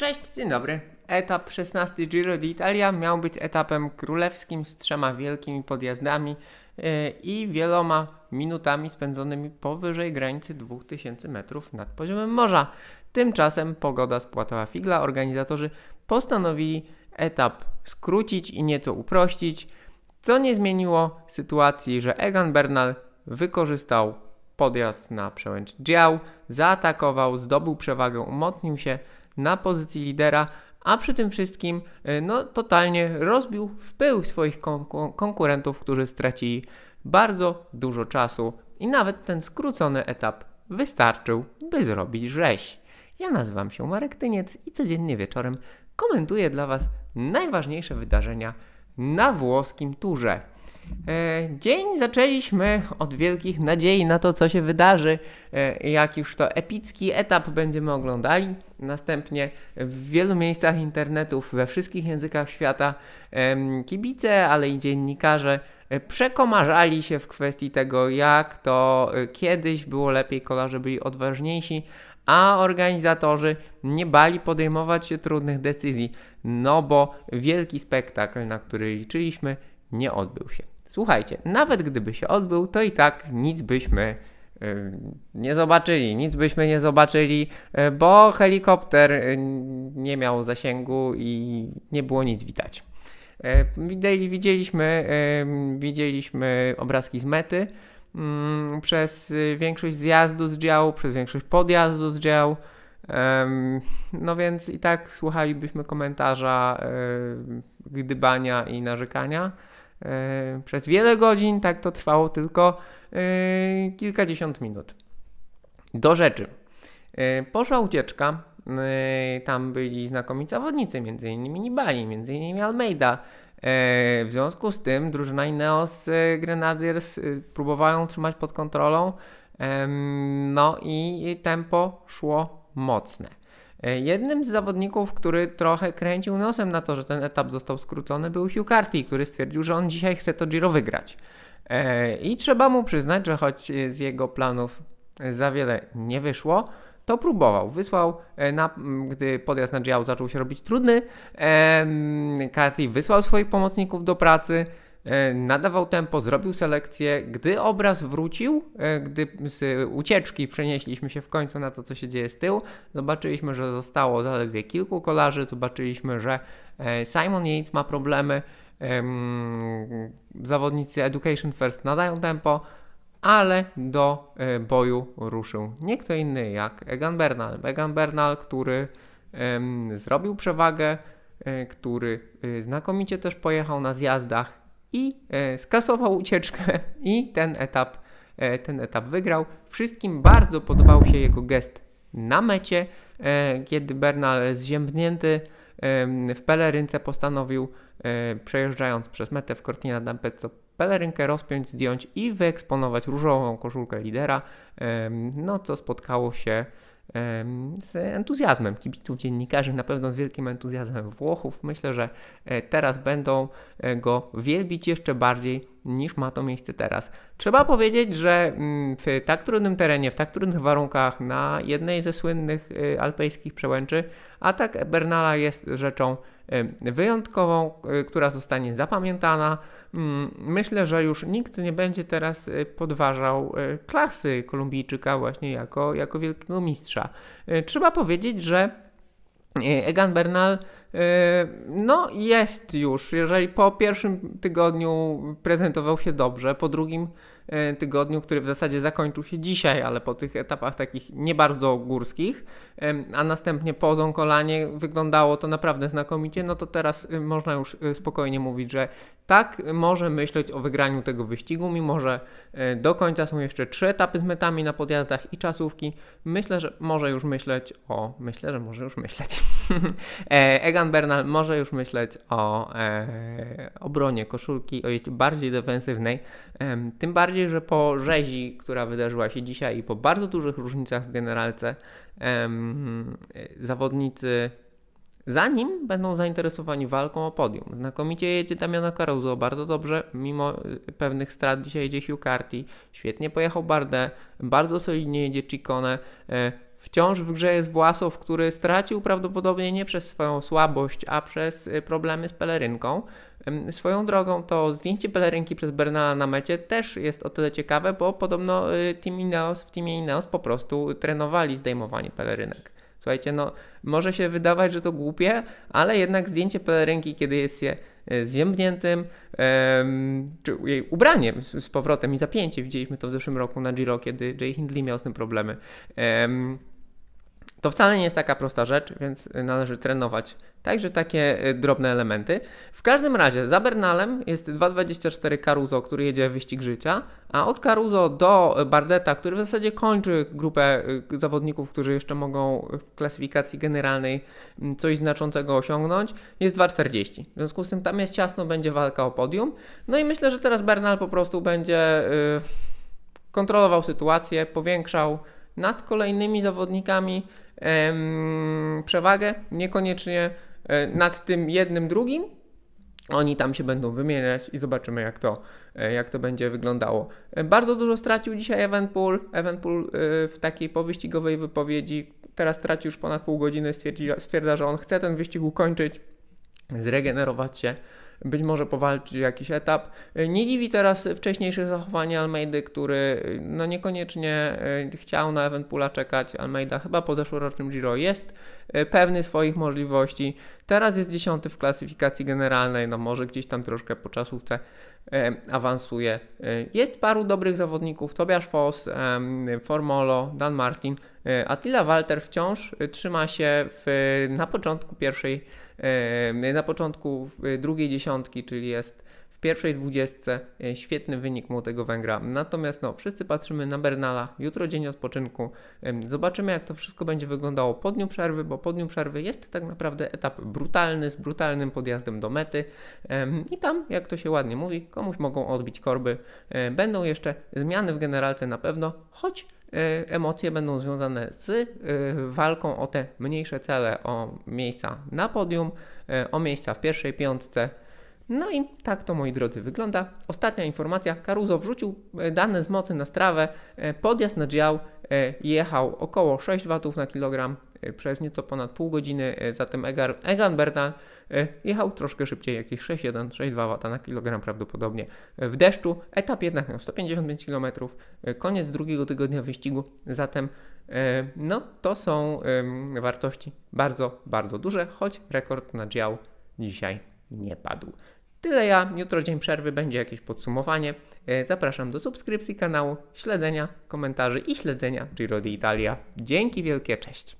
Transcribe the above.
Cześć, dzień dobry. Etap 16 Giro d'Italia miał być etapem królewskim z trzema wielkimi podjazdami yy, i wieloma minutami spędzonymi powyżej granicy 2000 metrów nad poziomem morza. Tymczasem pogoda spłatała figla. Organizatorzy postanowili etap skrócić i nieco uprościć, co nie zmieniło sytuacji, że Egan Bernal wykorzystał podjazd na przełęcz dział, zaatakował, zdobył przewagę, umocnił się na pozycji lidera, a przy tym wszystkim y, no, totalnie rozbił w pył swoich konkurentów, którzy stracili bardzo dużo czasu i nawet ten skrócony etap wystarczył, by zrobić rzeź. Ja nazywam się Marek Tyniec i codziennie wieczorem komentuję dla Was najważniejsze wydarzenia na włoskim turze. E, dzień zaczęliśmy od wielkich nadziei na to, co się wydarzy, e, jak już to epicki etap będziemy oglądali. Następnie w wielu miejscach internetów, we wszystkich językach świata, kibice, ale i dziennikarze e, przekomarzali się w kwestii tego, jak to kiedyś było lepiej, kolarze byli odważniejsi, a organizatorzy nie bali podejmować się trudnych decyzji, no bo wielki spektakl, na który liczyliśmy, nie odbył się. Słuchajcie, nawet gdyby się odbył, to i tak nic byśmy y, nie zobaczyli, nic byśmy nie zobaczyli, y, bo helikopter y, nie miał zasięgu i nie było nic widać. Widzieliśmy, widzieliśmy obrazki z mety mm, przez większość zjazdu z działu, przez większość podjazdu z działu. No więc i tak słuchalibyśmy komentarza, gdybania i narzekania. E, przez wiele godzin, tak to trwało tylko e, kilkadziesiąt minut. Do rzeczy. E, poszła ucieczka. Tam byli znakomici zawodnicy, m.in. Nibali, m.in. Almeida. W związku z tym drużyna Ineos Grenadiers próbowały trzymać pod kontrolą. No i tempo szło mocne. E, jednym z zawodników, który trochę kręcił nosem na to, że ten etap został skrócony, był Hugh Carty, który stwierdził, że on dzisiaj chce to Giro wygrać. E, I trzeba mu przyznać, że choć z jego planów za wiele nie wyszło, to próbował. Wysłał, e, na, gdy podjazd na Giro zaczął się robić trudny, Carty wysłał swoich pomocników do pracy, nadawał tempo, zrobił selekcję. Gdy obraz wrócił, e, gdy z ucieczki przenieśliśmy się w końcu na to, co się dzieje z tyłu, zobaczyliśmy, że zostało zaledwie kilku kolarzy, zobaczyliśmy, że e, Simon Yates ma problemy, zawodnicy Education First nadają tempo, ale do boju ruszył nie kto inny jak Egan Bernal. Egan Bernal, który zrobił przewagę, który znakomicie też pojechał na zjazdach i e, skasował ucieczkę i ten etap, e, ten etap wygrał. Wszystkim bardzo podobał się jego gest na mecie, e, kiedy Bernal zziębnięty w pelerynce postanowił, przejeżdżając przez metę w Cortina d'Ampezzo, pelerynkę rozpiąć, zdjąć i wyeksponować różową koszulkę lidera, no co spotkało się z entuzjazmem kibiców, dziennikarzy, na pewno z wielkim entuzjazmem Włochów. Myślę, że e, teraz będą e, go wielbić jeszcze bardziej niż ma to miejsce teraz. Trzeba powiedzieć, że mm, w tak trudnym terenie, w tak trudnych warunkach, na jednej ze słynnych e, alpejskich przełęczy, atak Bernala jest rzeczą wyjątkową, która zostanie zapamiętana. Mm, myślę, że już nikt nie będzie teraz y, podważał y, klasy Kolumbijczyka właśnie jako, jako wielkiego mistrza. Trzeba powiedzieć, że Egan Bernal no jest już, jeżeli po pierwszym tygodniu prezentował się dobrze, po drugim E, tygodniu, który w zasadzie zakończył się dzisiaj, ale po tych etapach takich nie bardzo górskich, a następnie po Zonkolanie wyglądało to naprawdę znakomicie, no to teraz y, można już y, spokojnie mówić, że tak może myśleć o wygraniu tego wyścigu, mimo że e, do końca są jeszcze trzy etapy z metami na podjazdach i czasówki. Myślę, że może już myśleć o, myślę, że może już myśleć. E, Egan Bernal może już myśleć o e, obronie koszulki, o jeśli bardziej defensywnej, tym bardziej że po rzezi, która wydarzyła się dzisiaj i po bardzo dużych różnicach w generalce, em, zawodnicy zanim będą zainteresowani walką o podium. Znakomicie jedzie Damiano Caruso, bardzo dobrze, mimo y, pewnych strat dzisiaj jedzie Hugh Carty, świetnie pojechał Bardet, bardzo solidnie jedzie Ciccone, e, wciąż w grze jest Własow, który stracił prawdopodobnie nie przez swoją słabość, a przez problemy z pelerynką. Swoją drogą to zdjęcie pelerynki przez Bernala na mecie też jest o tyle ciekawe, bo podobno Team Ineos, w teamie Ineos po prostu trenowali zdejmowanie pelerynek. Słuchajcie, no może się wydawać, że to głupie, ale jednak zdjęcie pelerynki, kiedy jest się e, zziębniętym, um, czy jej ubraniem z, z, powrotem i zapięcie, widzieliśmy to w zeszłym roku na Giro, kiedy Jay Hindley miał z tym problemy. Um, to wcale nie jest taka prosta rzecz, więc należy trenować Także takie y, drobne elementy. W każdym razie za Bernalem jest 2.24 Caruso, który jedzie wyścig życia, a od Caruso do Bardeta, który w zasadzie kończy grupę y, zawodników, którzy jeszcze mogą w klasyfikacji generalnej mm, coś znaczącego osiągnąć, jest 2.40. W związku z tym tam jest ciasno, będzie walka o podium. No i myślę, że teraz Bernal po prostu będzie yy, kontrolował sytuację, powiększał nad kolejnymi zawodnikami przewagę, niekoniecznie E, nad tym jednym drugim. Oni tam się będą wymieniać i zobaczymy, jak to, e, jak to będzie wyglądało. E, bardzo dużo stracił dzisiaj Evenpool. Evenpool w takiej powyścigowej wypowiedzi teraz traci już ponad pół godziny, stwierdza, że on chce ten wyścig ukończyć, zregenerować się być może powalczyć jakiś etap. Nie dziwi teraz wcześniejsze zachowanie Almeidy, który no niekoniecznie e, chciał na Eventpoola czekać. Almeida chyba po zeszłorocznym Giro jest e, pewny swoich możliwości. Teraz jest dziesiąty w klasyfikacji generalnej, no może gdzieś tam troszkę po czasówce awansuje. Jest paru dobrych zawodników, Tobiasz Foss, Formolo, Dan Martin. Attila Walter wciąż trzyma się w, na początku pierwszej na początku drugiej dziesiątki, czyli jest pierwszej dwudziestce e, świetny wynik młodego Węgra. Natomiast no, wszyscy patrzymy na Bernala, jutro dzień odpoczynku. Zobaczymy jak to wszystko będzie wyglądało po dniu przerwy, bo po dniu przerwy jest tak naprawdę etap brutalny, z brutalnym podjazdem do mety i tam, jak to się ładnie mówi, komuś mogą odbić korby. E, będą jeszcze zmiany w generalce na pewno, choć E, emocje będą związane z walką o te mniejsze cele, o miejsca na podium, o miejsca w pierwszej piątce. No i tak to moi drodzy wygląda. Ostatnia informacja. Caruso wrzucił dane z mocy na strawę. Podjazd na dział jechał około 6 W na kilogram przez nieco ponad pół godziny. Zatem Egan Bernal E, jechał troszkę szybciej, jakieś 6,1, 6,2 W na kilogram prawdopodobnie w deszczu. Etap jednak miał 155 km, e, koniec drugiego tygodnia wyścigu, zatem e, no to są wartości bardzo, bardzo duże, choć rekord na dział dzisiaj nie padł. Tyle ja, jutro dzień przerwy, będzie jakieś podsumowanie. Zapraszam do subskrypcji kanału, śledzenia komentarzy i śledzenia Giro d'Italia. Dzięki wielkie, cześć!